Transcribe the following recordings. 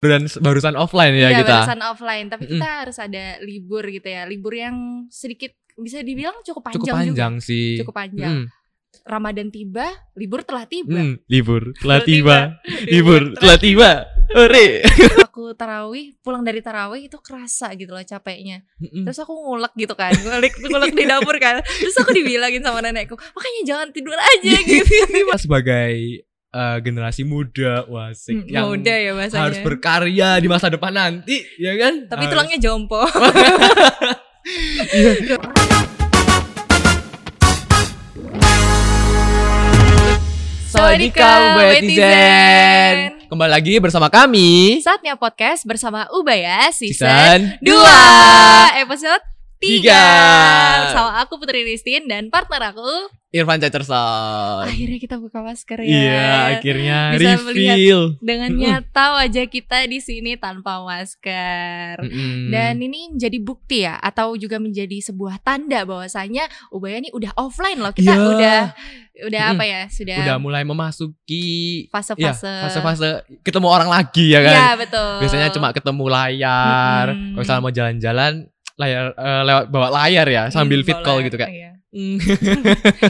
dan barusan offline ya Iya, kita. barusan offline, tapi kita harus ada libur gitu ya. Libur yang sedikit bisa dibilang cukup panjang, Cukup panjang sih. juga. Cukup panjang. Mm, Ramadan tiba, libur telah tiba. mm, libur telah tiba. Libur telah tiba. Ore. Aku tarawih, pulang dari tarawih itu kerasa gitu loh capeknya. Mm-mm. Terus aku ngulek gitu kan, ngulek ngulek di dapur kan. Terus aku dibilangin sama nenekku, makanya jangan tidur aja gitu. Sebagai eh, generasi muda, wasik yang Muda ya bahasanya. harus berkarya di masa depan nanti, ya kan? Tapi Harus- tulangnya jompo. Sawadika Betizen. Kembali lagi bersama kami Saatnya podcast bersama Ubaya season season 2 episode 3 Tiga. Sama aku Putri Ristin dan partner aku Irfan Cacerson. Akhirnya kita buka masker ya Iya, akhirnya Bisa reveal. Dengan nyata wajah kita di sini tanpa masker Mm-mm. Dan ini menjadi bukti ya Atau juga menjadi sebuah tanda bahwasanya Ubaya ini udah offline loh Kita Iya. udah Udah Mm-mm. apa ya Sudah, udah mulai memasuki ya, fase-fase fase-fase ketemu orang lagi ya kan. Iya betul Biasanya cuma ketemu layar. Mm-mm. Kalau misalnya mau jalan-jalan layar eh, lewat bawa layar ya sambil Hmm, fit call gitu kan. Iya. Mm.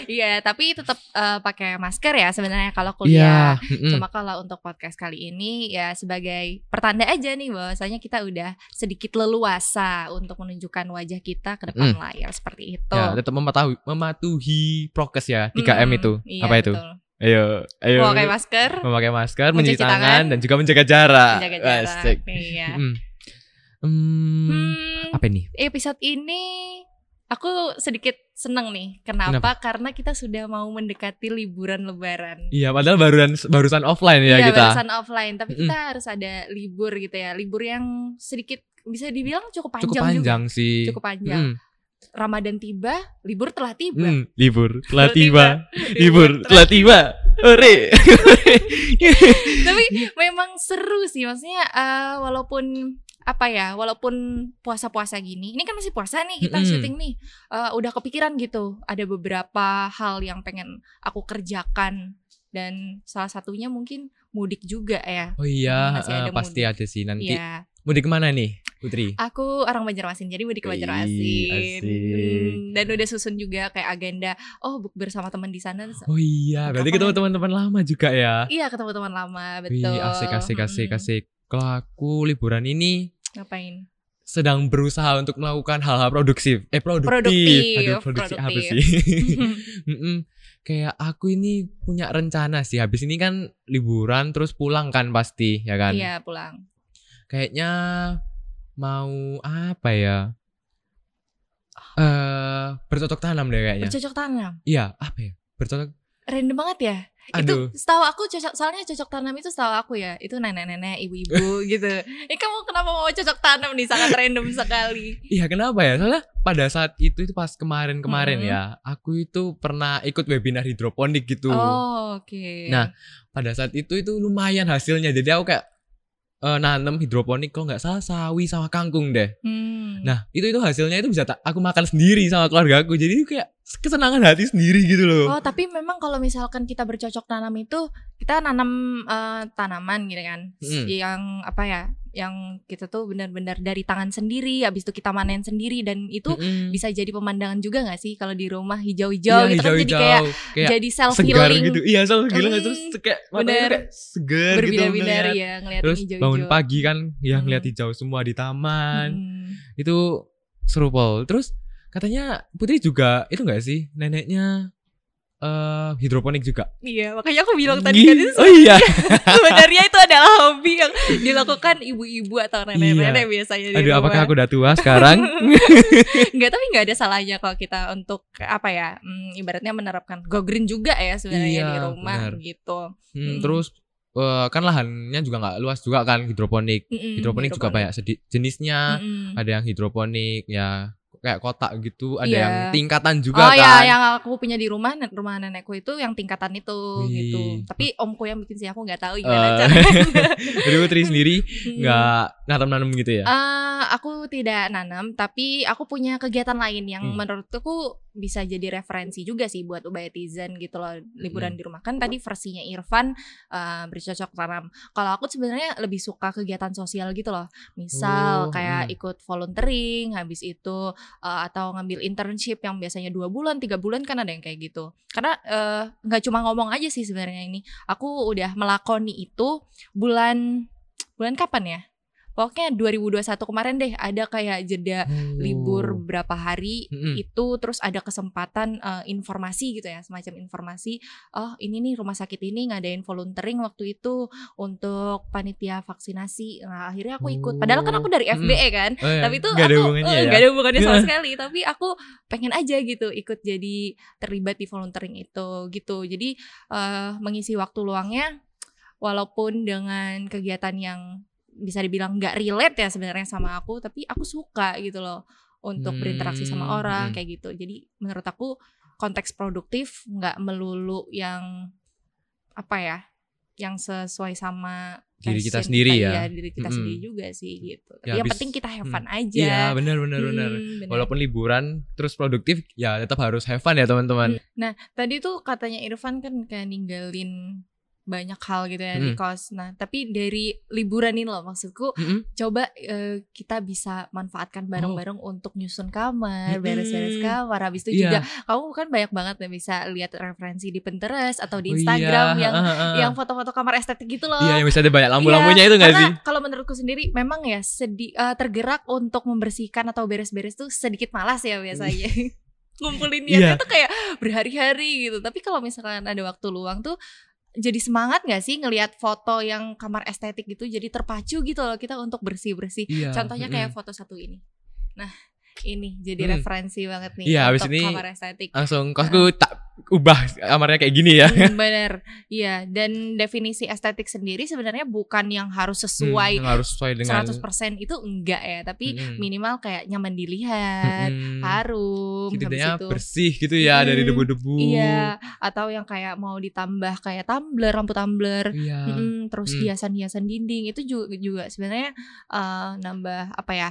Iya, tapi tetap eh, pakai masker ya sebenarnya kalau Iya. kuliah. mm-mm. Cuma kalau untuk podcast kali ini ya sebagai pertanda aja nih bahwasanya kita udah sedikit leluasa untuk menunjukkan wajah kita ke depan layar seperti itu. Ya, tetap mematuhi, mematuhi prokes ya 3M Mm, itu. iya, Apa itu? betul. Ayo, ayo. Memakai masker, memakai masker, Mencuci tangan, tangan, dan juga menjaga jarak. menjaga jarak. Iya. Mm. Hmm, Hmm, apa nih? episode ini aku sedikit seneng nih. Kenapa? Karena kita sudah mau mendekati liburan lebaran. Iya, padahal barusan barusan offline ya Iya, kita. barusan offline, tapi kita harus ada libur gitu ya. Libur yang sedikit bisa dibilang cukup panjang, Cukup panjang sih. juga. Cukup panjang. Mm, Ramadan tiba, libur telah tiba. mm, libur telah tiba. Libur telah tiba. Ore. Tapi memang seru sih maksudnya eh, walaupun apa ya, walaupun puasa-puasa gini. Ini kan masih puasa nih, kita Mm-mm. syuting nih. eh, udah kepikiran gitu. Ada beberapa hal yang pengen aku kerjakan dan salah satunya mungkin mudik juga ya. Oh iya, Masih eh, ada pasti mudik. ada sih nanti. Iya. Mudik ke mana nih, Putri? Aku orang Banjarmasin, jadi mudik ke Wih, Banjarmasin. Hmm, dan udah susun juga kayak agenda, oh buk bersama teman di sana. Oh iya, berarti ketemu ya? teman-teman lama juga ya. Iya ketemu teman lama, Wih, betul. asik asik asik asik. Kalau aku liburan ini Ngapain? sedang berusaha untuk melakukan hal-hal produktif. Eh produktif. Produktif, Aduh, produksi apa produktif. sih? Mm-mm. Kayak aku ini punya rencana sih. Habis ini kan liburan terus pulang kan pasti, ya kan? Iya pulang. Kayaknya mau apa ya? Eh, bercocok tanam deh kayaknya. Bercocok tanam. Iya, apa ya? Bercocok. Random banget ya. Aduh. Itu setahu aku cocok soalnya cocok tanam itu setahu aku ya. Itu nenek-nenek, ibu-ibu gitu. Eh kamu kenapa mau cocok tanam nih? Sangat random sekali. Iya kenapa ya? Soalnya pada saat itu itu pas kemarin-kemarin Mm-mm. ya, aku itu pernah ikut webinar hidroponik gitu. Oh, oke. Nah, pada saat itu itu lumayan hasilnya. Jadi aku kayak eh, nanem hidroponik kalau nggak salah sawi sama kangkung deh. Hmm. Nah itu itu hasilnya itu bisa tak aku makan sendiri sama keluarga aku. Jadi kayak kesenangan hati sendiri gitu loh. Oh, tapi memang kalau misalkan kita bercocok tanam itu kita nanam eh, tanaman gitu kan. Mm. Yang apa ya? Yang kita tuh benar-benar dari tangan sendiri, habis itu kita manen sendiri dan itu Mm-mm. bisa jadi pemandangan juga gak sih kalau di rumah hijau-hijau Iya, gitu kan jadi hijau-hijau. kayak kayak jadi self segar healing gitu. Iya self healing Hmm, terus kayak bener. kayak segar gitu. berbinar-binar ngeliat. ya ngeliatin Terus hijau-hijau. bangun pagi kan ya Hmm. ngeliat hijau semua di taman. Hmm. itu seru pol terus katanya Putri juga itu enggak sih neneknya eh hidroponik juga Iya, makanya aku bilang tadi kan itu oh iya sebenarnya itu adalah hobi yang dilakukan ibu-ibu atau nenek-nenek biasanya di aduh rumah. apakah aku udah tua sekarang Enggak, tapi nggak ada salahnya kalau kita untuk apa ya, hmm, ibaratnya menerapkan go green juga ya sebenarnya Iya, di rumah benar. gitu. Hmm, Hmm. terus eh, kan lahannya juga nggak luas juga kan hidroponik Mm-mm, hidroponik juga banyak jenisnya Mm-mm. ada yang hidroponik ya kayak kotak gitu, ada Iya. yang tingkatan juga oh kan. ya, yang aku punya di rumah, rumah nenekku itu yang tingkatan itu Wih. gitu. Tapi omku yang bikin sih aku nggak tahu gimana caranya. Jadi Putri sendiri Hmm. nggak nanam-nanam gitu ya? Eh, aku tidak nanam, tapi aku punya kegiatan lain yang Hmm. menurutku bisa jadi referensi juga sih buat Ubayatizen gitu loh liburan Hmm. di rumah kan tadi versinya Irfan eh, bercocok tanam. Kalau aku sebenarnya lebih suka kegiatan sosial gitu loh, misal Oh, kayak hmm. ikut volunteering, habis itu eh, atau ngambil internship yang biasanya dua bulan, tiga bulan kan ada yang kayak gitu. Karena eh, nggak cuma ngomong aja sih sebenarnya ini, aku udah melakoni itu bulan bulan kapan ya? Pokoknya 2021 kemarin deh ada kayak jeda libur Oh. berapa hari Mm-mm. itu terus ada kesempatan eh, informasi gitu ya semacam informasi oh ini nih rumah sakit ini ngadain volunteering waktu itu untuk panitia vaksinasi nah akhirnya aku ikut padahal kan aku dari Oh. FBE kan Oh, ya. tapi itu Nggak ada aku hubungannya eh, ya? nggak ada hubungannya sama Iya. sekali tapi aku pengen aja gitu ikut jadi terlibat di volunteering itu gitu jadi eh, mengisi waktu luangnya walaupun dengan kegiatan yang bisa dibilang nggak relate ya sebenarnya sama aku tapi aku suka gitu loh untuk berinteraksi sama Hmm, orang hmm. kayak gitu jadi menurut aku konteks produktif nggak melulu yang apa ya yang sesuai sama Diri kita sendiri ya. iya, diri kita Mm-mm. sendiri juga sih gitu Tapi Ya, yang habis- penting kita have fun aja Iya, benar benar. Hmm, bener. Walaupun liburan terus produktif, ya tetap harus have fun ya teman-teman. Nah, tadi tuh katanya Irfan kan kayak ninggalin banyak hal gitu ya di Mm. kos. Nah, tapi dari liburan ini loh maksudku Mm-mm. coba eh, kita bisa manfaatkan bareng-bareng untuk nyusun kamar, Mm-mm. beres-beres kamar. Habis itu Oh. Iya. juga kamu kan banyak banget ya bisa lihat referensi di Pinterest atau di Oh Instagram iya, yang ah, ah, ah. yang foto-foto kamar estetik gitu loh. Iya, yang bisa ada banyak lampu-lampunya itu nggak Karena sih? kalau menurutku sendiri memang ya sedi eh, tergerak untuk membersihkan atau beres-beres tuh sedikit malas ya biasanya. Ngumpulin niatnya Iya. tuh kayak berhari-hari gitu. Tapi kalau misalkan ada waktu luang tuh jadi semangat gak sih ngelihat foto yang kamar estetik gitu jadi terpacu gitu loh kita untuk bersih-bersih. Iya. Contohnya kayak mm-mm. foto satu ini. Nah, ini jadi Hmm. referensi banget nih Iya, untuk ini kamar estetik. langsung kosku tak ubah kamarnya kayak gini ya. Hmm, bener, iya. Dan definisi estetik sendiri sebenarnya bukan yang harus sesuai Hmm, harus sesuai dengan 100% itu enggak ya, tapi Mm-mm. minimal kayak nyaman dilihat, Mm-mm. harum, Setidaknya bersih gitu ya dari Mm, debu-debu. Iya, atau yang kayak mau ditambah kayak tumbler, lampu tumbler, Iya. mm-mm, terus Mm. hiasan-hiasan dinding itu juga juga sebenarnya eh, nambah apa ya?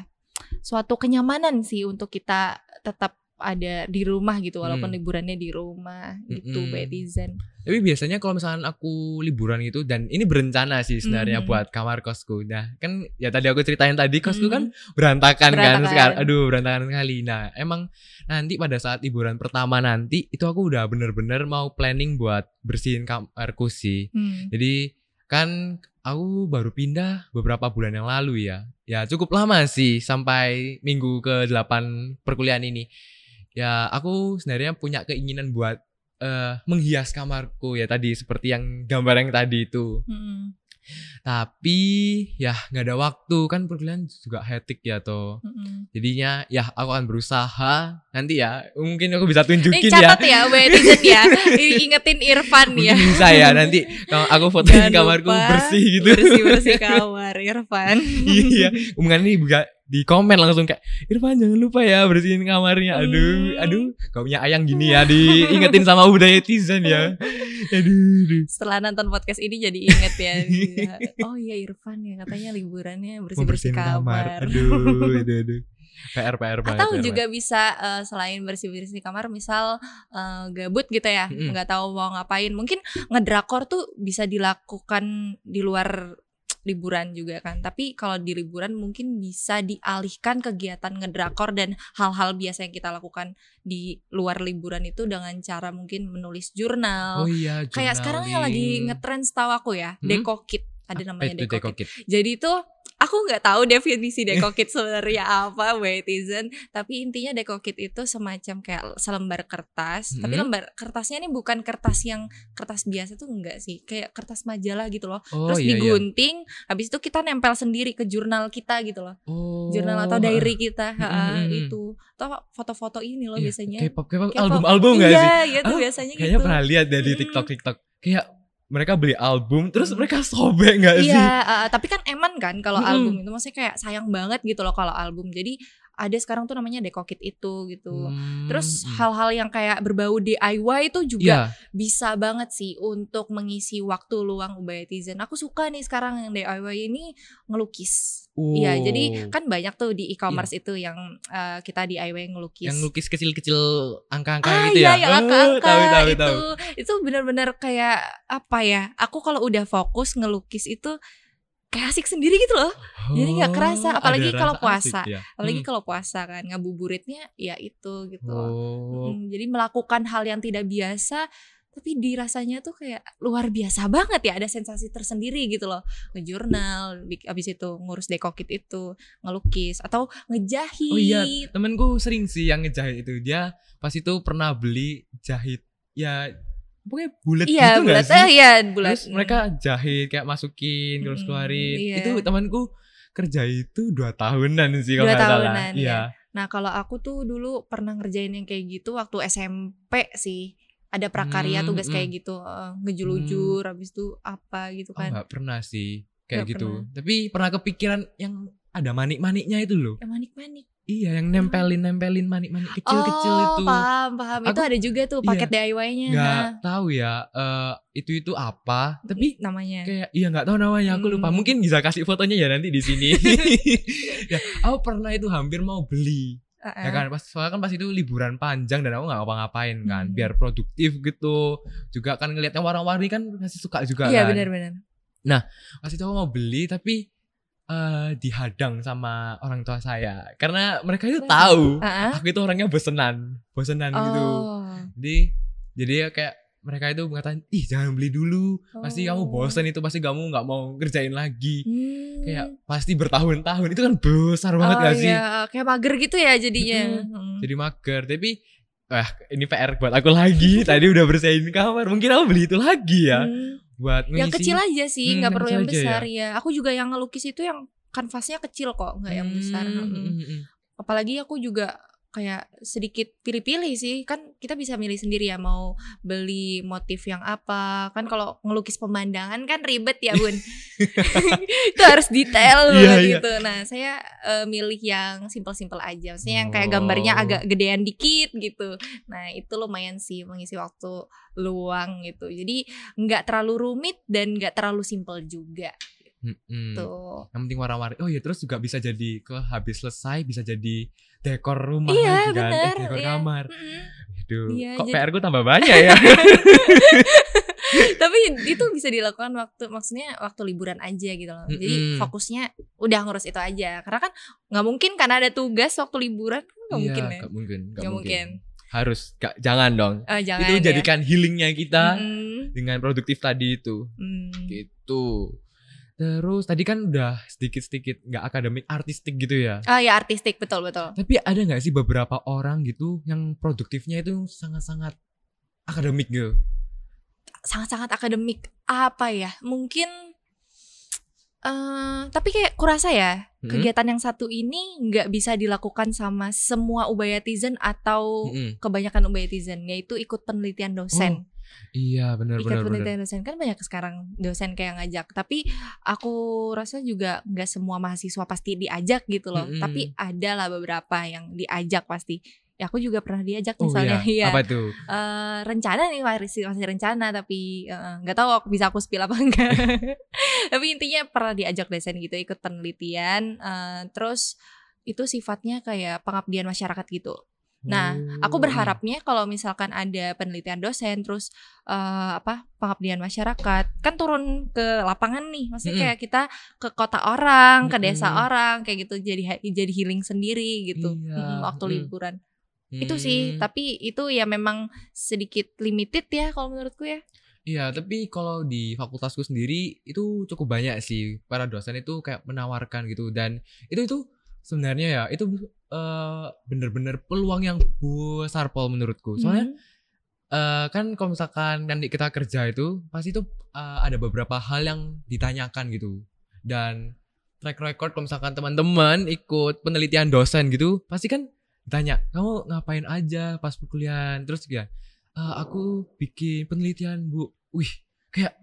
suatu kenyamanan sih untuk kita tetap ada di rumah gitu walaupun Mm. liburannya di rumah gitu Mm-mm. Betizen. Tapi biasanya kalau misalkan aku liburan gitu dan ini berencana sih sebenarnya Mhm. buat kamar kosku. Nah, kan ya tadi aku ceritain tadi kosku Mhm. kan berantakan, kan Berantakan. sekarang. Aduh, berantakan sekali. Nah, emang nanti pada saat liburan pertama nanti itu aku udah bener-bener mau planning buat bersihin kamarku sih. Hmm. Jadi kan aku baru pindah beberapa bulan yang lalu ya. Ya cukup lama sih sampai minggu ke-8 perkuliahan ini. Ya aku sebenarnya punya keinginan buat eh, menghias kamarku ya tadi seperti yang gambar yang tadi itu. Mm-mm. Tapi ya nggak ada waktu kan perkuliahan juga hektik ya toh. Mm-mm. Jadinya ya aku akan berusaha nanti ya mungkin aku bisa Ini tunjukin ya. catat ya, ya. Ini Ingetin Irfan ya. Mungkin bisa ya nanti kalau aku fotoin Jangan kamarku lupa bersih gitu. Bersih-bersih kamar Irfan. iya omongan ini juga di komen langsung kayak Irfan jangan lupa ya bersihin kamarnya aduh Hmm. aduh kau punya ayang gini ya diingetin sama budaya netizen ya aduh, aduh. Setelah nonton podcast ini jadi inget ya. Oh iya Irfan ya katanya liburannya Mau bersih-bersih bersihin kamar. aduh aduh aduh PR PR banget Atau PR juga bisa eh, selain bersih-bersih kamar misal eh, gabut gitu ya, nggak tahu mau ngapain. Mungkin ngedrakor tuh bisa dilakukan di luar liburan juga kan. Tapi kalau di liburan mungkin bisa dialihkan kegiatan ngedrakor dan hal-hal biasa yang kita lakukan di luar liburan itu dengan cara mungkin menulis jurnal. oh iya Kayak sekarang yang lagi journaling. ngetren setahu aku ya, Hmm? Deco Kit. Ada namanya itu Deco Deco Kit. Kit? Jadi itu aku nggak tahu definisi Deco Kit sebenarnya apa, Wetizen. Tapi intinya Deco Kit itu semacam kayak selembar kertas. Tapi Mhm. lembar kertasnya ini bukan kertas yang kertas biasa tuh enggak sih, kayak kertas majalah gitu loh. oh Terus iya iya digunting, habis itu kita nempel sendiri ke jurnal kita gitu loh. oh Jurnal atau diary kita, ha, mhm. itu. Atau foto-foto ini loh Iya, biasanya. K-pop K-pop K-pop. album-album gak sih Iya, iya tuh Aku biasanya kayaknya gitu. pernah lihat deh di Mm. TikTok TikTok kayak mereka beli album terus Hmm. mereka sobek nggak sih Iya, uh, tapi kan eman kan kalau Mm-mm. album itu maksudnya kayak sayang banget gitu loh kalau album. Jadi ada sekarang tuh namanya dekokit itu gitu. Hmm, Terus hmm. hal-hal yang kayak berbau DIY itu juga Iya. bisa banget sih untuk mengisi waktu luang Ubayatizen. Aku suka nih sekarang yang DIY ini ngelukis. Iya, jadi Oh. kan banyak tuh di e-commerce itu yang eh, kita DIY ngelukis. yang lukis kecil-kecil angka-angka ah gitu iya, ya. yang Oh, angka-angka tahu, tahu, itu tahu. itu benar-benar kayak apa ya? Aku kalau udah fokus ngelukis itu kayak asik sendiri gitu loh. Jadi nggak kerasa, Oh, apalagi kalau puasa. asik ya. Apalagi Hmm. kalau puasa kan ngabuburitnya ya itu gitu. Oh. Mm, jadi melakukan hal yang tidak biasa tapi dirasanya tuh kayak luar biasa banget ya ada sensasi tersendiri gitu loh ngejurnal abis itu ngurus dekokit itu ngelukis atau ngejahit Oh iya, temenku sering sih yang ngejahit itu. Dia pas itu pernah beli jahit ya pokoknya bulat iya gitu bulat nggak sih? eh, iya bulat Terus mereka jahit kayak masukin, terus Mm-mm, keluarin. iya. Itu temanku kerja itu dua tahunan sih Dua kalau salah. tahunan, Iya. ya. nah kalau aku tuh dulu pernah ngerjain yang kayak gitu waktu SMP sih ada prakarya Hmm, tugas hmm. kayak gitu ngejulujur habis itu apa gitu Oh kan nggak pernah sih kayak Nggak gitu. Tapi pernah kepikiran yang ada manik-maniknya itu loh. yang manik-manik Iya, yang nempelin-nempelin manik-manik kecil-kecil oh, itu. paham paham itu Aku- ada juga tuh iya, paket DIY-nya Nggak tahu ya eh, itu itu apa. Tapi namanya kayak iya nggak tahu namanya aku lupa. Hmm. Mungkin bisa kasih fotonya ya nanti di sini. ya, aku pernah itu hampir mau beli. Heeh. Ya kan pas soalnya kan pas itu liburan panjang dan aku nggak ngapa-ngapain kan Hmm. biar produktif gitu. Juga kan ngelihatnya warna-warni kan masih suka juga Iya kan. benar-benar. Pas itu aku mau beli tapi eh, dihadang sama orang tua saya karena mereka itu tahu Heeh. aku itu orangnya bosenan, bosenan gitu. Oh. Jadi jadi ya kayak mereka itu mengatakan, ih jangan beli dulu, pasti kamu Oh. bosen itu, pasti kamu nggak mau ngerjain lagi. Hmm. Kayak pasti bertahun-tahun itu kan besar banget oh, gak sih? iya. kayak mager gitu ya jadinya. Hmm. Jadi mager, tapi Wah, ini PR buat aku lagi. Tadi udah bersihin kamar. Mungkin aku beli itu lagi ya. Hmm. Buat Yang ngisi. kecil aja sih, Hmm, nggak yang perlu yang aja besar ya. Aku juga yang ngelukis itu yang kanvasnya kecil kok, nggak yang besar. Hmm, Mm. hmm, hmm. Apalagi aku juga kayak sedikit pilih-pilih sih. Kan kita bisa milih sendiri ya mau beli motif yang apa. Kan kalau ngelukis pemandangan kan ribet ya bun. Itu harus detail Iya, banget iya. gitu. Nah saya eh, milih yang simpel-simpel aja. Maksudnya yang kayak gambarnya Oh. agak gedean dikit gitu. Nah itu lumayan sih mengisi waktu luang gitu. Jadi nggak terlalu rumit dan nggak terlalu simpel juga. Hmm, hmm. tuh Yang penting warna-warni. Oh ya terus juga bisa jadi ke habis selesai bisa jadi dekor rumah Iya, lagi kan. Eh, bener, dekor iya. kamar. Mm-mm. Aduh, Iya, kok jadi- PR gue tambah banyak ya? tapi itu bisa dilakukan waktu maksudnya waktu liburan aja gitu loh jadi Mm-mm. fokusnya udah ngurus itu aja karena kan nggak mungkin karena ada tugas waktu liburan kan nggak Iya, mungkin ya nggak mungkin, nggak nggak mungkin. mungkin Harus, gak, jangan dong. Eh, jangan itu ya. jadikan healingnya kita Mm, dengan produktif tadi itu. mm. Gitu. Terus tadi kan udah sedikit-sedikit nggak akademik artistik gitu ya. ah ya artistik betul betul Tapi ada nggak sih beberapa orang gitu yang produktifnya itu sangat-sangat akademik gitu? sangat-sangat akademik apa ya mungkin eh tapi kayak kurasa ya Mm-mm. kegiatan yang satu ini nggak bisa dilakukan sama semua ubayatizen atau Mm-mm. kebanyakan ubayatizen yaitu ikut penelitian dosen Iya benar benar benar. penelitian dosen. Kan banyak sekarang dosen kayak ngajak. Tapi aku rasa juga nggak semua mahasiswa pasti diajak gitu loh. Mm-mm. tapi ada lah beberapa yang diajak pasti. Ya aku juga pernah diajak Oh misalnya iya. iya. Apa tuh? Eh, rencana nih masih masih rencana tapi eh, nggak tahu aku bisa aku spill apa enggak tapi intinya pernah diajak dosen gitu ikut penelitian. Eh, terus itu sifatnya kayak pengabdian masyarakat gitu Nah, Aku Oh, berharapnya kalau misalkan ada penelitian dosen terus eh, apa pengabdian masyarakat kan turun ke lapangan nih, maksudnya Mm-mm. kayak kita ke kota orang, ke desa orang kayak gitu jadi jadi healing sendiri gitu Iya, Mm, waktu mm. liburan. iya. Itu sih, Hmm. tapi itu ya memang sedikit limited ya kalau menurutku ya. Iya, tapi kalau di fakultasku sendiri itu cukup banyak sih para dosen itu kayak menawarkan gitu dan itu itu sebenarnya ya itu eh, bener-bener peluang yang besar Paul menurutku. Soalnya Hmm. eh, kan kalau misalkan nanti kita kerja itu pasti itu eh, ada beberapa hal yang ditanyakan gitu dan track record kalau misalkan teman-teman ikut penelitian dosen gitu pasti kan ditanya kamu ngapain aja pas perkuliahan terus ya "Eh, aku bikin penelitian bu wih kayak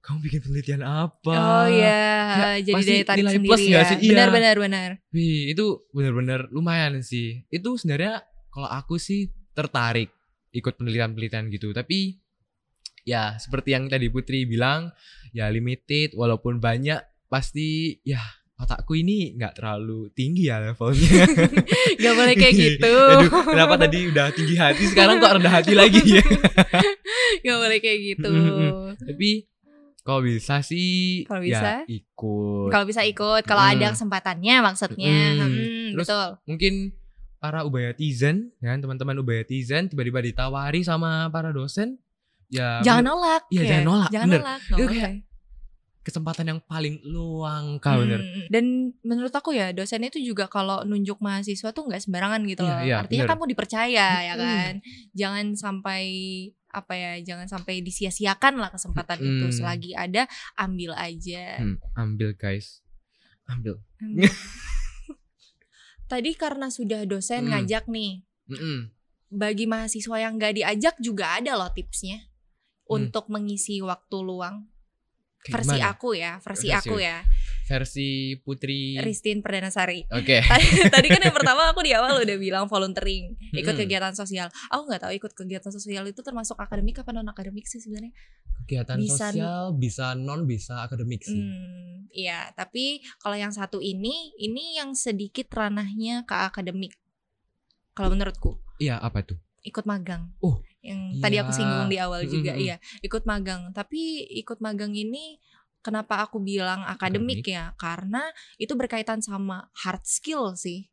kamu bikin penelitian apa Oh iya, Kayak jadi daya tarik nilai sendiri plus ya. nggak sih? Iya. Benar benar benar. Wih, itu benar-benar lumayan sih. Itu sebenarnya kalau aku sih tertarik ikut penelitian-penelitian gitu. Tapi ya seperti yang tadi Putri bilang, ya limited walaupun banyak pasti ya otakku ini nggak terlalu tinggi ya levelnya. Gak boleh kayak gitu. Aduh, kenapa tadi udah tinggi hati sekarang kok rendah hati lagi ya? Gak boleh kayak gitu. Tapi kalau bisa sih Kalau ya bisa? ikut. Kalau bisa ikut, kalau Mm. ada kesempatannya maksudnya. Mm. Hmm, Terus betul. mungkin para ubayatizen ya teman-teman ubayatizen tiba-tiba ditawari sama para dosen ya Jangan nolak. Iya, ya. jangan nolak, Jangan bener. nolak. Itu nggak kayak boleh. kesempatan yang paling luang kau bener Hmm, Dan menurut aku ya dosen itu juga kalau nunjuk mahasiswa tuh nggak sembarangan gitu Iya, loh. iya, Artinya bener. kamu dipercaya ya kan. Jangan sampai apa ya, jangan sampai disia-siakan lah kesempatan itu. Mm-mm. Selagi ada, ambil aja. Hmm, ambil guys ambil Ambil. Tadi karena sudah dosen Mm. ngajak nih, Mm-mm. bagi mahasiswa yang nggak diajak juga ada loh tipsnya Hmm. untuk mengisi waktu luang. Kayak Versi gimana? aku ya, versi Versi. aku ya. Versi Putri Ristin Perdanasari. oke tadi, tadi kan yang pertama aku di awal udah bilang volunteering, ikut Mm-mm. kegiatan sosial. Aku nggak tahu ikut kegiatan sosial itu termasuk akademik apa non akademik sih sebenarnya. kegiatan Bisa- sosial bisa non bisa akademik sih Hmm, iya. Tapi kalau yang satu ini, ini yang sedikit ranahnya ke akademik. Kalau menurutku, iya apa tuh ikut magang. Oh, yang tadi aku iya. singgung di awal juga, Mm-mm. iya, ikut magang. Tapi ikut magang ini kenapa aku bilang akademik, Akademik. ya? Karena itu berkaitan sama hard skill sih.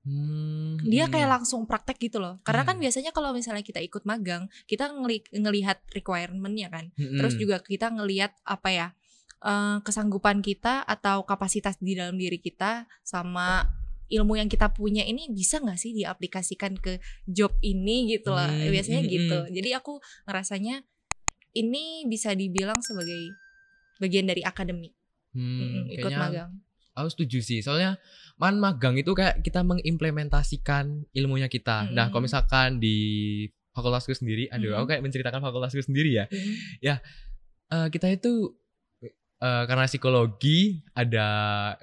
Hmm, dia hmm. kayak langsung praktek gitu loh karena Iya. kan biasanya kalau misalnya kita ikut magang kita ngeli- ngelihat requirementnya kan Mm-mm. terus juga kita ngelihat apa ya eh, kesanggupan kita atau kapasitas di dalam diri kita sama ilmu yang kita punya ini bisa nggak sih diaplikasikan ke job ini gitu lah Hmm, biasanya gitu jadi aku ngerasanya ini bisa dibilang sebagai bagian dari akademik Hmm, ikut kayaknya magang. Aku setuju sih. Soalnya man magang itu kayak kita mengimplementasikan ilmunya kita. Nah Mm-mm. kalau misalkan di fakultasku sendiri aduh Mm-mm. aku kayak menceritakan fakultasku sendiri ya. Mm. Eh, kita itu eh, karena psikologi ada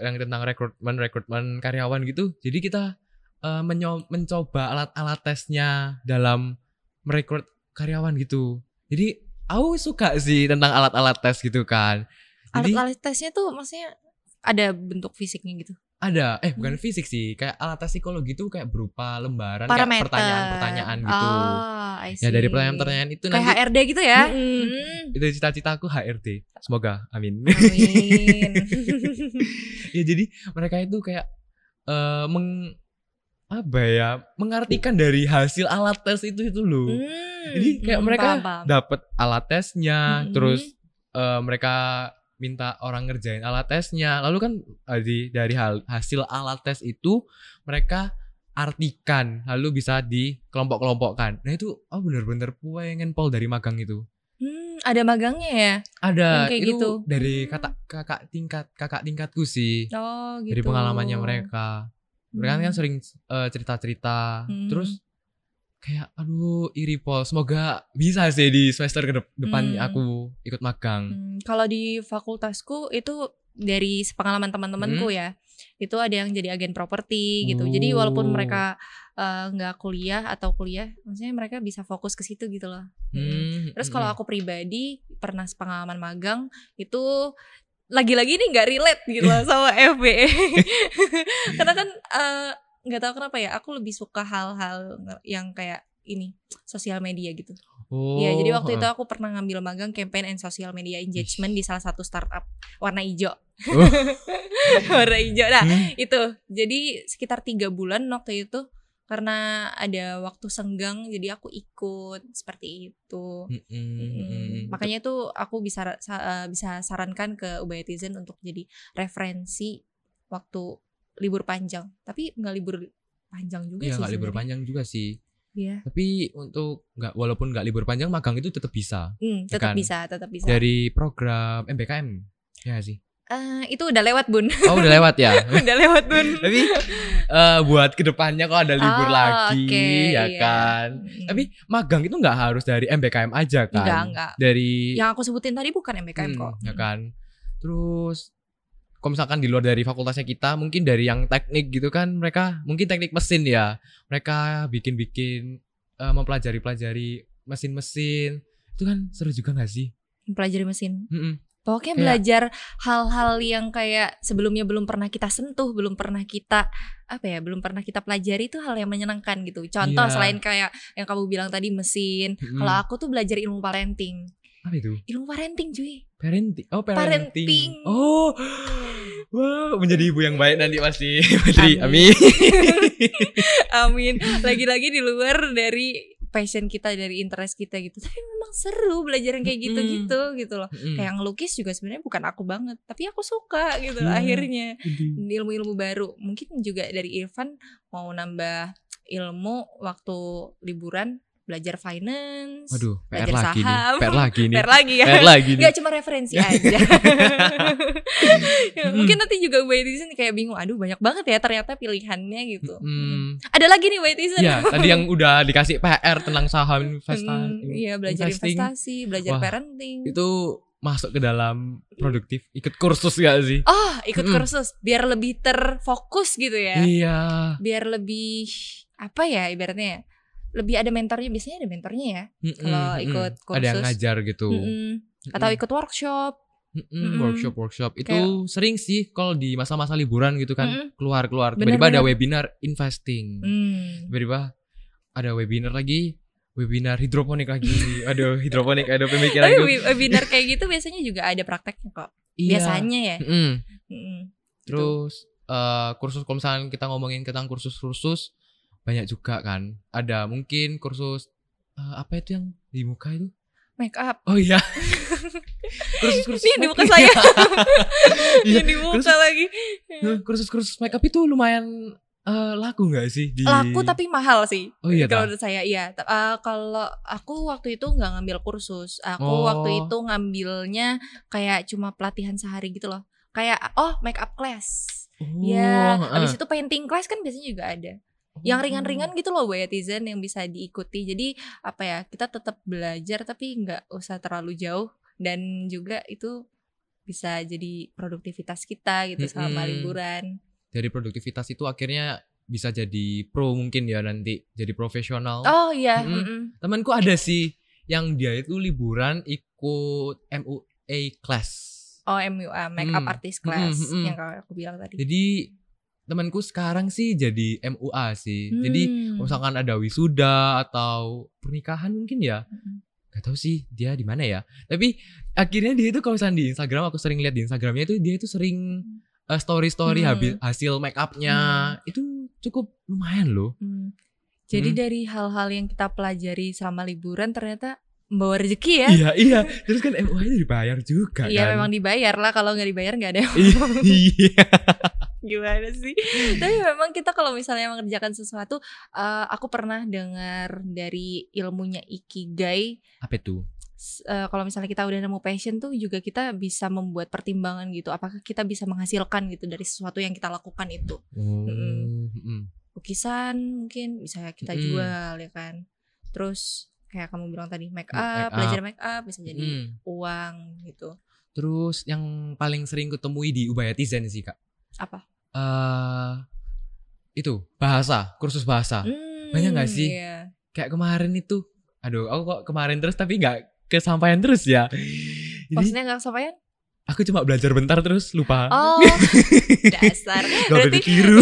yang tentang rekrutmen rekrutmen karyawan gitu. Jadi kita eh, menyo- mencoba alat-alat tesnya dalam merekrut karyawan gitu. Jadi aku suka sih tentang alat-alat tes gitu kan alat-alat tesnya tuh maksudnya ada bentuk fisiknya gitu ada eh bukan Hmm. fisik sih kayak alat tes psikologi itu kayak berupa lembaran parameter kayak pertanyaan-pertanyaan gitu Ah, I ya dari see. pertanyaan-pertanyaan itu kayak nanti HRD gitu ya Mm-mm. Hmm. itu cita-citaku HRD semoga amin Amin. ya jadi mereka itu kayak eh meng apa ya? Mengartikan dari hasil alat tes itu itu loh. Hmm, jadi kayak hmm, mereka dapat alat tesnya Mm-mm. terus eh, mereka minta orang ngerjain alat tesnya. Lalu kan eh, dari hal hasil alat tes itu mereka artikan lalu bisa dikelompok-kelompokkan. Nah itu oh bener-bener pengen pol dari magang itu. Hmm, ada magangnya ya? Ada. Yang kayak itu gitu. dari Hmm. kata kakak tingkat kakak tingkatku sih. Oh gitu. dari pengalamannya mereka mereka kan Hmm. sering eh, cerita-cerita Hmm. terus kayak aduh iri pol semoga bisa sih di semester ke dep- depan Hmm. aku ikut magang Hmm, kalau di fakultasku itu dari pengalaman teman-temanku Hmm. ya itu ada yang jadi agen properti gitu jadi walaupun Oh. mereka eh, nggak kuliah atau kuliah maksudnya mereka bisa fokus ke situ gitu loh Hmm. Hmm, Terus kalau hmm. aku pribadi pernah pengalaman magang itu lagi-lagi ini nggak relate gitu loh sama FBE. Karena kan eh, nggak tahu kenapa ya aku lebih suka hal-hal yang kayak ini sosial media gitu. oh, Iya, jadi waktu itu heeh. aku pernah ngambil magang campaign and social media engagement di salah satu startup warna hijau. Oh. warna hijau. Nah, Hmm, itu jadi sekitar tiga bulan waktu itu karena ada waktu senggang jadi aku ikut seperti itu. hmm, Mm. Makanya itu aku bisa sa- eh, bisa sarankan ke Ubayatizen untuk jadi referensi waktu libur panjang. Tapi nggak libur panjang juga Iya sih. nggak libur panjang juga sih Iya. tapi untuk nggak walaupun nggak libur panjang magang itu tetap bisa Hmm, Ya tetap kan? bisa, tetap bisa. dari program MBKM ya sih Eh, itu udah lewat bun, Oh udah lewat ya. udah lewat bun. Tapi eh, buat ke depannya kok ada libur Oh, lagi oke, ya iya. kan. Mm. Tapi magang itu nggak harus dari MBKM aja kan. enggak enggak. Dari Yang aku sebutin tadi bukan MBKM Hmm, kok. ya kan. Terus kalau misalkan di luar dari fakultasnya kita, mungkin dari yang teknik gitu kan, mereka mungkin teknik mesin ya. Mereka bikin-bikin eh, mempelajari-pelajari mesin-mesin. Itu kan seru juga gak sih? Pelajari mesin. Mm-mm. Pokoknya Kayak- belajar hal-hal yang kayak sebelumnya belum pernah kita sentuh, belum pernah kita apa ya, belum pernah kita pelajari itu hal yang menyenangkan gitu. Contoh Iya. selain kayak yang kamu bilang tadi mesin. Mm-mm. Kalau aku tuh belajar ilmu parenting. Apa itu? Ilmu parenting cuy. Parenting. Oh, parenting. Parenting. Oh. Wow, menjadi ibu yang baik nanti pasti. Putri. Amin. Amin. Amin. Lagi-lagi di luar dari passion kita, dari interest kita gitu. Tapi memang seru belajar yang kayak gitu-gitu gitu loh. Mm-mm. Kayak ngelukis juga sebenarnya bukan aku banget, tapi aku suka gitu Iya. akhirnya. Ilmu-ilmu baru. Mungkin juga dari Irfan mau nambah ilmu waktu liburan belajar finance. Waduh, PR Belajar lagi nih. saham. PR lagi nih. PR lagi ya. PR lagi nih. Gak cuma referensi aja. Ya, Hmm. Mungkin nanti juga White Tizen kayak bingung. Aduh banyak banget ya ternyata pilihannya gitu. Hmm. Ada lagi nih White Tizen. Ya, tadi yang udah dikasih PR tentang saham investasi. Hmm, Iya belajar investing. investasi, belajar Wah, parenting. Itu masuk ke dalam produktif. Ikut kursus gak sih? Oh ikut Mm-mm. kursus biar lebih terfokus gitu ya. Iya. Biar lebih apa ya ibaratnya ya. Lebih ada mentornya biasanya ada mentornya ya. Mm-mm, Kalau mm-mm. ikut ada yang kursus. ngajar gitu. Mm-mm. Atau ikut workshop. Mm-mm, Mm-mm. workshop workshop itu sering sih kalau di masa-masa liburan gitu kan Mm-mm. keluar keluar Bener, tiba-tiba ada webinar investing Hmm. tiba-tiba ada webinar lagi webinar hidroponik lagi aduh hidroponik ada pemikiran Tapi itu web- webinar kayak gitu biasanya juga ada prakteknya kok. Iya. Biasanya ya. Mm-mm. Mm-mm. Terus eh, kursus kalau misalnya kita ngomongin tentang kursus-kursus banyak juga kan. Ada mungkin kursus eh, apa itu yang di muka itu? Make up. Oh iya. kursus-kursus Ini di make- muka saya. Iya, Ini di muka kursus- lagi. Nah, kursus-kursus makeup itu lumayan eh, laku nggak sih di Laku tapi mahal sih. Oh iya kalau menurut saya iya. Eh, kalau aku waktu itu nggak ngambil kursus. Aku Oh. waktu itu ngambilnya kayak cuma pelatihan sehari gitu loh. Kayak oh make up class. Oh, ya, heeh. habis itu painting class kan biasanya juga ada. Yang ringan-ringan gitu loh Boyatizen yang bisa diikuti jadi apa ya kita tetap belajar tapi nggak usah terlalu jauh dan juga itu bisa jadi produktivitas kita gitu selama Mm-mm. liburan Dari produktivitas itu akhirnya bisa jadi pro mungkin ya nanti jadi profesional. oh iya Mm-mm. mm-mm. Temanku ada sih yang dia itu liburan ikut MUA class. oh MUA makeup Mm. artist class Mm-mm, mm-mm. yang kalau aku bilang tadi Jadi temanku sekarang sih jadi MUA sih. Jadi Hmm. kalau misalkan ada wisuda atau pernikahan mungkin ya. Mm-mm. Gak tahu sih dia di mana ya. Tapi akhirnya dia itu kalau misalnya di Instagram aku sering lihat di Instagramnya itu dia itu sering uh, story-story Hmm. habis hasil make upnya itu cukup lumayan loh. Hmm. Jadi Mm. dari hal-hal yang kita pelajari selama liburan ternyata membawa rezeki ya. Iya iya. Terus kan MUA itu dibayar juga Iya kan. memang dibayar lah kalau nggak dibayar nggak ada Iya. gimana sih tapi memang kita kalau misalnya mengerjakan sesuatu eh, aku pernah dengar dari ilmunya ikigai Apa itu? eh, kalau misalnya kita udah nemu passion tuh juga kita bisa membuat pertimbangan gitu apakah kita bisa menghasilkan gitu dari sesuatu yang kita lakukan itu. Mm-mm. mm-mm. lukisan mungkin bisa kita Mm-mm. jual ya kan terus kayak kamu bilang tadi make Make up up. belajar make up bisa jadi Mm. uang gitu Terus yang paling sering kutemui di Ubayatizen sih kak. apa eh itu bahasa, kursus bahasa. Hmm, Banyak nggak sih? iya. Kayak kemarin itu, aduh, aku kok kemarin terus tapi nggak kesampaian terus ya. Jadi maksudnya nggak kesampaian aku cuma belajar bentar terus lupa. Oh, dasar. Gak Berarti ditiru.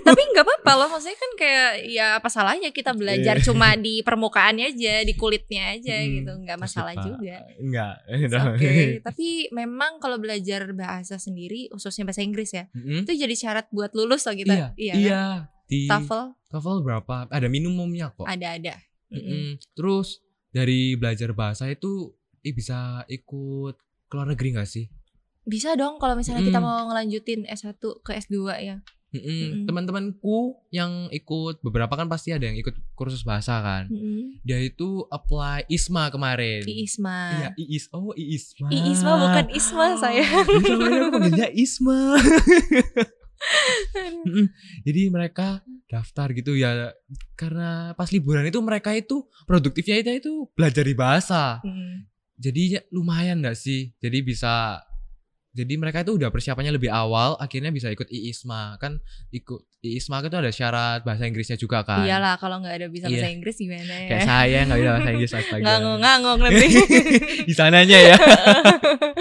tapi nggak apa-apa loh. Maksudnya kan kayak ya apa salahnya kita belajar Iya. cuma di permukaannya aja, di kulitnya aja Hmm, gitu. Nggak masalah lupa. juga. Enggak. Oke. tapi memang kalau belajar bahasa sendiri, khususnya bahasa Inggris ya, Mm-mm. itu jadi syarat buat lulus loh kita. Iya, kan? iya. Di TOEFL TOEFL berapa? Ada minimumnya kok. ada-ada. Mm-mm. Mm-mm. Terus dari belajar bahasa itu eh, bisa ikut ke luar negeri gak sih? Bisa dong kalau misalnya kita Mm. mau ngelanjutin S1 ke S2 ya. Mm-mm. Mm-mm. Teman-temanku yang ikut beberapa kan pasti ada yang ikut kursus bahasa kan. Mm-mm. Dia itu apply ISMA kemarin. Di Isma. Iya, Iis. Oh, Iisma. I Isma bukan Isma saya. Selama ini aku panggilnya Isma. Jadi mereka daftar gitu ya karena pas liburan itu mereka itu produktifnya itu, itu belajar di bahasa. Mm. Jadi ya lumayan nggak sih? Jadi bisa jadi mereka itu udah persiapannya lebih awal akhirnya bisa ikut IISMA kan ikut IISMA itu ada syarat bahasa Inggrisnya juga kan. Iyalah kalau nggak ada bisa Iya. bahasa Inggris gimana ya? Kayak saya nggak bisa bahasa Inggris astaga. Ngangong-ngangong nanti. di sananya ya.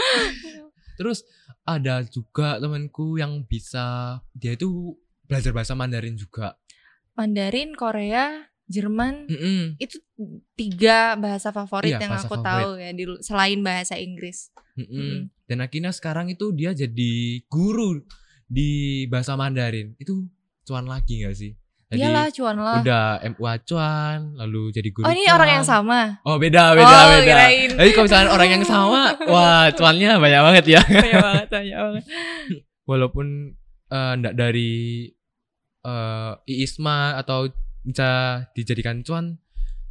Terus ada juga temanku yang bisa dia itu belajar bahasa Mandarin juga. Mandarin, Korea, Jerman Mm-mm. itu tiga bahasa favorit Iya, yang bahasa aku favorit. tahu ya di selain bahasa Inggris. Mm-mm. Mm-mm. Dan akhirnya sekarang itu dia jadi guru di bahasa Mandarin. Itu cuan lagi gak sih? Jadi Iyalah cuan lah. udah MUA cuan, lalu jadi guru Oh ini cuan. orang yang sama. Oh beda, beda, Oh, beda. kirain. Tapi kalau misalnya orang yang sama, wah cuannya banyak banget ya. Banyak banget, banyak banget. Walaupun ndak dari eh IISMA atau bisa dijadikan cuan,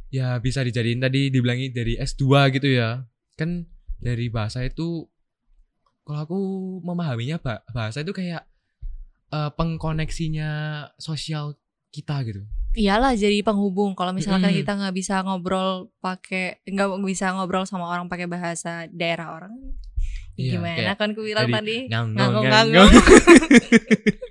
ya bisa dijadiin tadi dibilangi dari S2 gitu ya. Kan dari bahasa itu kalau aku memahaminya ba- bahasa itu kayak eh, pengkoneksinya sosial kita gitu. Iyalah jadi penghubung. Kalau misalkan Mm-mm. kita nggak bisa ngobrol pakai nggak bisa ngobrol sama orang pakai bahasa daerah orang, Iya, gimana kan ku bilang tadi, ngangong-ngangong. nganggong.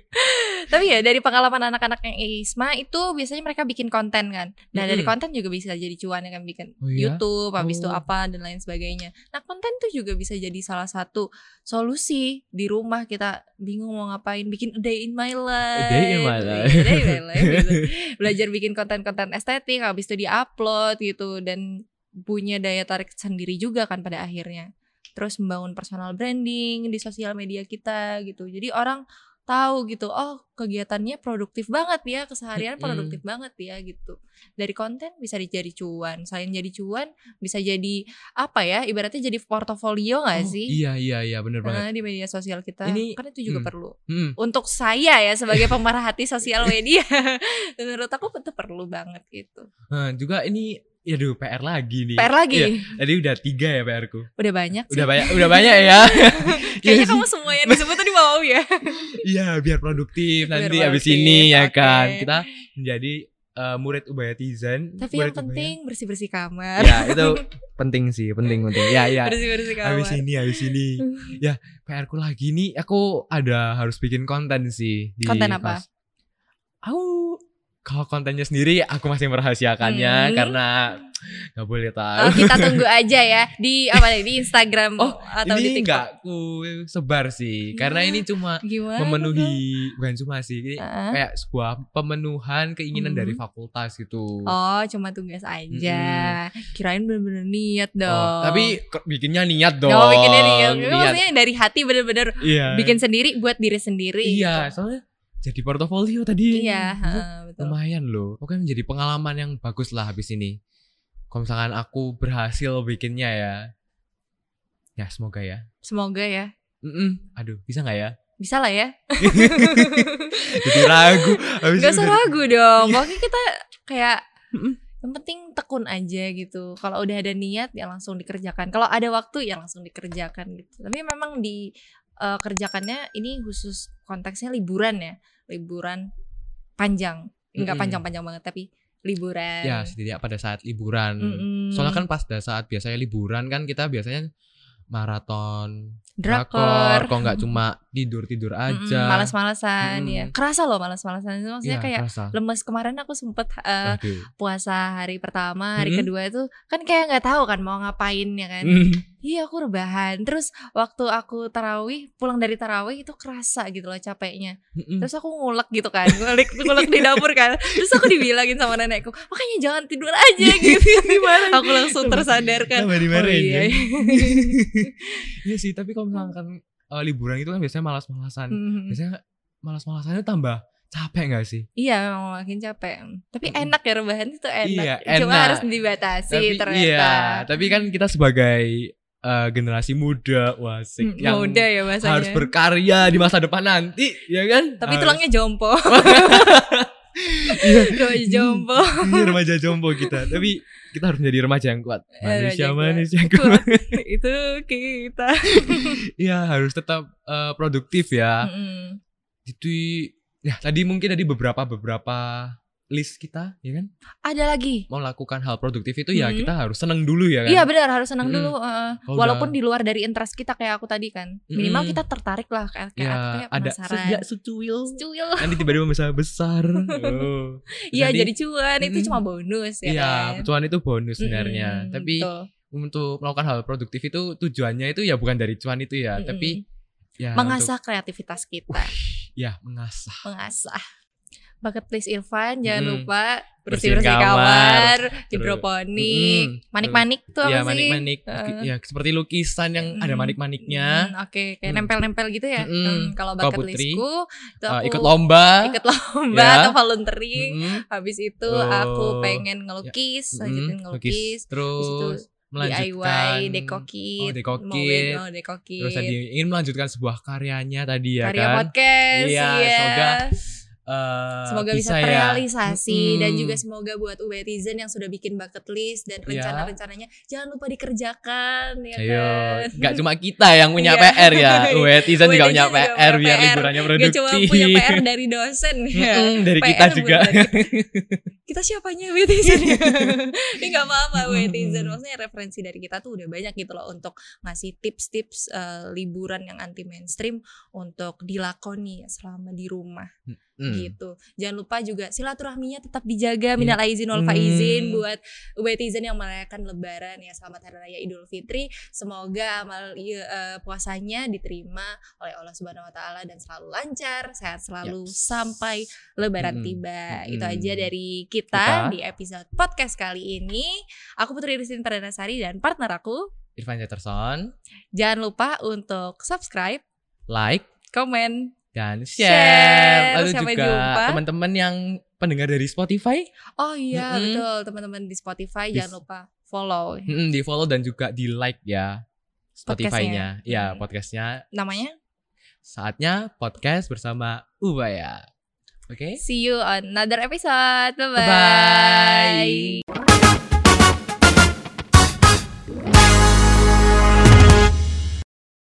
Tapi ya dari pengalaman anak-anak yang ISMA itu biasanya mereka bikin konten kan. Nah dari konten juga bisa jadi cuan ya kan bikin Oh iya? YouTube, habis itu Oh. apa dan lain sebagainya. Nah konten tuh juga bisa jadi salah satu solusi di rumah kita bingung mau ngapain, bikin a day in my life. day in my life. Iya, day in my life gitu. Belajar bikin konten-konten estetik, habis itu diupload gitu dan punya daya tarik sendiri juga kan pada akhirnya. Terus membangun personal branding di sosial media kita gitu. Jadi orang tahu gitu, oh kegiatannya produktif banget ya, keseharian produktif banget ya gitu. Dari konten bisa jadi cuan, selain jadi cuan bisa jadi apa ya, ibaratnya jadi portofolio gak Oh, sih? Iya iya iya bener banget. Nah, di media sosial kita Ini- kan itu juga hmm. perlu. Hmm. Untuk saya ya sebagai pemerhati sosial media, menurut aku itu perlu banget gitu. Nah, juga ini ya aduh PR lagi nih. PR lagi, Iya, tadi udah tiga ya PR ku. udah banyak sih. Udah banyak udah banyak ya. Kayaknya Iya kamu semua yang disebut tadi mau ya. Iya, biar produktif Biar nanti abis produktif, ini ya oke. kan. Kita menjadi eh, murid Ubayatizen. Tapi Murid yang penting bersih-bersih kamar. Ya, itu penting sih, penting penting. Ya, ya. Bersih-bersih kamar. Habis ini, habis ini. Ya, PR ku lagi nih aku ada harus bikin konten sih di Konten apa? kelas. Aku kalau kontennya sendiri aku masih merahasiakannya Hmm. karena nggak boleh Oh, tahu. kita tunggu aja ya di apa nih di Instagram Oh, atau di ini TikTok. nggak ku sebar sih, karena Ya, ini cuma Gimana? memenuhi bukan cuma sih, ini Hah? kayak sebuah pemenuhan keinginan Mhm. dari fakultas gitu. Oh, cuma tugas aja. Kirain bener-bener niat dong. Oh, tapi bikinnya niat dong. Oh, bikinnya niat. Niat. Maksudnya dari hati bener-bener Iya. bikin sendiri buat diri sendiri. Iya, gitu. soalnya jadi portofolio tadi. Iya, ha, betul. lumayan loh. Pokoknya menjadi pengalaman yang bagus lah habis ini. Kalau misalkan aku berhasil bikinnya ya. Ya, semoga ya. Semoga ya. Mm-mm. Aduh, bisa nggak ya? Bisa lah ya. Jadi ragu. Gak usah ragu dong. Iya. Pokoknya kita kayak yang penting tekun aja gitu. Kalau udah ada niat ya langsung dikerjakan. Kalau ada waktu ya langsung dikerjakan gitu. Tapi memang di eh, kerjakannya ini khusus konteksnya liburan ya. Liburan panjang. Enggak Mm-mm. panjang-panjang banget tapi liburan. Ya, setidaknya pada saat liburan. Mm-mm. Soalnya kan pas pada saat biasanya liburan kan kita biasanya maraton drakor. Kok nggak cuma tidur-tidur Mm-mm, aja. Malas-malasan Mm-mm. ya. Kerasa loh malas-malasan. Itu maksudnya Iya, kayak kerasa. lemes kemarin aku sempet Aduh. puasa hari pertama, hari Mm-mm. kedua itu kan kayak nggak tahu kan mau ngapain ya kan. Mm. Iya aku rebahan. Terus waktu aku tarawih pulang dari tarawih itu kerasa gitu loh capeknya. Mm-mm. Terus aku ngulek gitu kan, ngulek ngulek di dapur kan. Terus aku dibilangin sama nenekku, makanya jangan tidur aja gitu. aku langsung tersadarkan. Dimarahin iya. Iya sih, tapi kalau misalkan eh, liburan itu kan biasanya malas-malasan. Mhm. Biasanya malas-malasannya tambah capek gak sih? Iya memang makin capek. Tapi Mm-mm. enak ya rebahan itu enak. Iya, Cuma enak. harus dibatasi tapi ternyata. iya, tapi kan kita sebagai eh, generasi muda, wah asik. Hmm, Muda ya bahasanya. harus berkarya di masa depan nanti, ya kan? Tapi Harus- tulangnya jompo. Iya. Remaja jompo. Iya, remaja jompo kita. Tapi kita harus menjadi remaja yang kuat. Eh, remaja Manusia kuat. manusia yang kuat. Itu kita. Iya, harus tetap eh, produktif ya. Mm-mm. Itu ya tadi mungkin tadi beberapa beberapa list kita, ya kan? Ada lagi. Mau lakukan hal produktif itu ya Mhm. kita harus seneng dulu ya kan? Iya benar harus senang Mm-mm. dulu. uh, walaupun udah- di luar dari interest kita kayak aku tadi kan. Minimal Mm-mm. kita tertarik lah kayak kayak Ya, aku kayak ada penasaran. sejak secuil. Cuil. Nanti tiba-tiba bisa besar. Oh. Iya Jadi- jadi cuan itu Mm-mm. cuma bonus ya Iya, kan. cuan itu bonus sebenarnya. Mm-mm, Tapi betul. untuk melakukan hal produktif itu tujuannya itu ya bukan dari cuan itu ya, Mm-mm. tapi ya mengasah kreativitas kita, untuk- ya mengasah. mengasah. Bucket list Irfan, jangan Mm-mm. lupa Bersihin bersih-bersih kamar, kamar, hidroponik, Mm-mm. manik-manik tuh apa ya sih? manik-manik, Heeh. ya seperti lukisan yang ada Mm-mm. manik-maniknya. Mm, Oke, kayak Mm. nempel-nempel gitu ya. Mm-mm. Hmm, kalau bucket Putri, listku, itu Eh, aku ikut lomba. ikut lomba Ya. atau volunteering. Mm-mm. Habis itu Oh. aku pengen ngelukis, lanjutin Mm-mm, ngelukis. Terus Terus melanjutkan DIY, deco kit, Oh, deco mau kit. wed- oh, deco Terus tadi ingin melanjutkan sebuah karyanya tadi ya karya kan. podcast Iya, iya. semoga, eh, semoga bisa, ya. terrealisasi dan Mm-mm. juga semoga buat Ubetizen yang sudah bikin bucket list dan Iya. rencana-rencananya jangan lupa dikerjakan ya Ayo, kan. nggak cuma kita yang punya Iya. PR ya. Wetizen juga punya PR punya biar PR. liburannya Gak produktif. cuma punya PR dari dosen ya. Dari PR kita juga. dari kita. siapanya Wetizen ya? Ini gak apa-apa Mm-mm. Wetizen Maksudnya referensi dari kita tuh udah banyak gitu loh Untuk ngasih tips-tips eh, liburan yang anti mainstream Untuk dilakoni ya selama di rumah Mm. gitu. Jangan lupa juga silaturahminya tetap dijaga minal aizin wal faizin Hmm. buat Wetizen yang merayakan lebaran ya selamat hari raya Idul Fitri. Semoga amal iya, eh, puasanya diterima oleh Allah Subhanahu wa taala dan selalu lancar, sehat selalu Yaps. sampai lebaran Mm. tiba. Mm. Itu aja dari kita, Kita. di episode podcast kali ini. Aku Putri Rizin Sari dan partner aku. Irfan Jatterson, Jangan lupa untuk subscribe, like komen, dan Share. share. Lalu Sampai juga teman-teman yang pendengar dari Spotify, Oh iya Mm-mm. betul teman-teman di Spotify Di- jangan lupa follow mm, di follow dan juga di like ya Spotify-nya. Ya, Hmm. podcastnya. namanya. Saatnya podcast bersama Ubaya. Oke? See you on another episode. Bye Bye-bye. bye.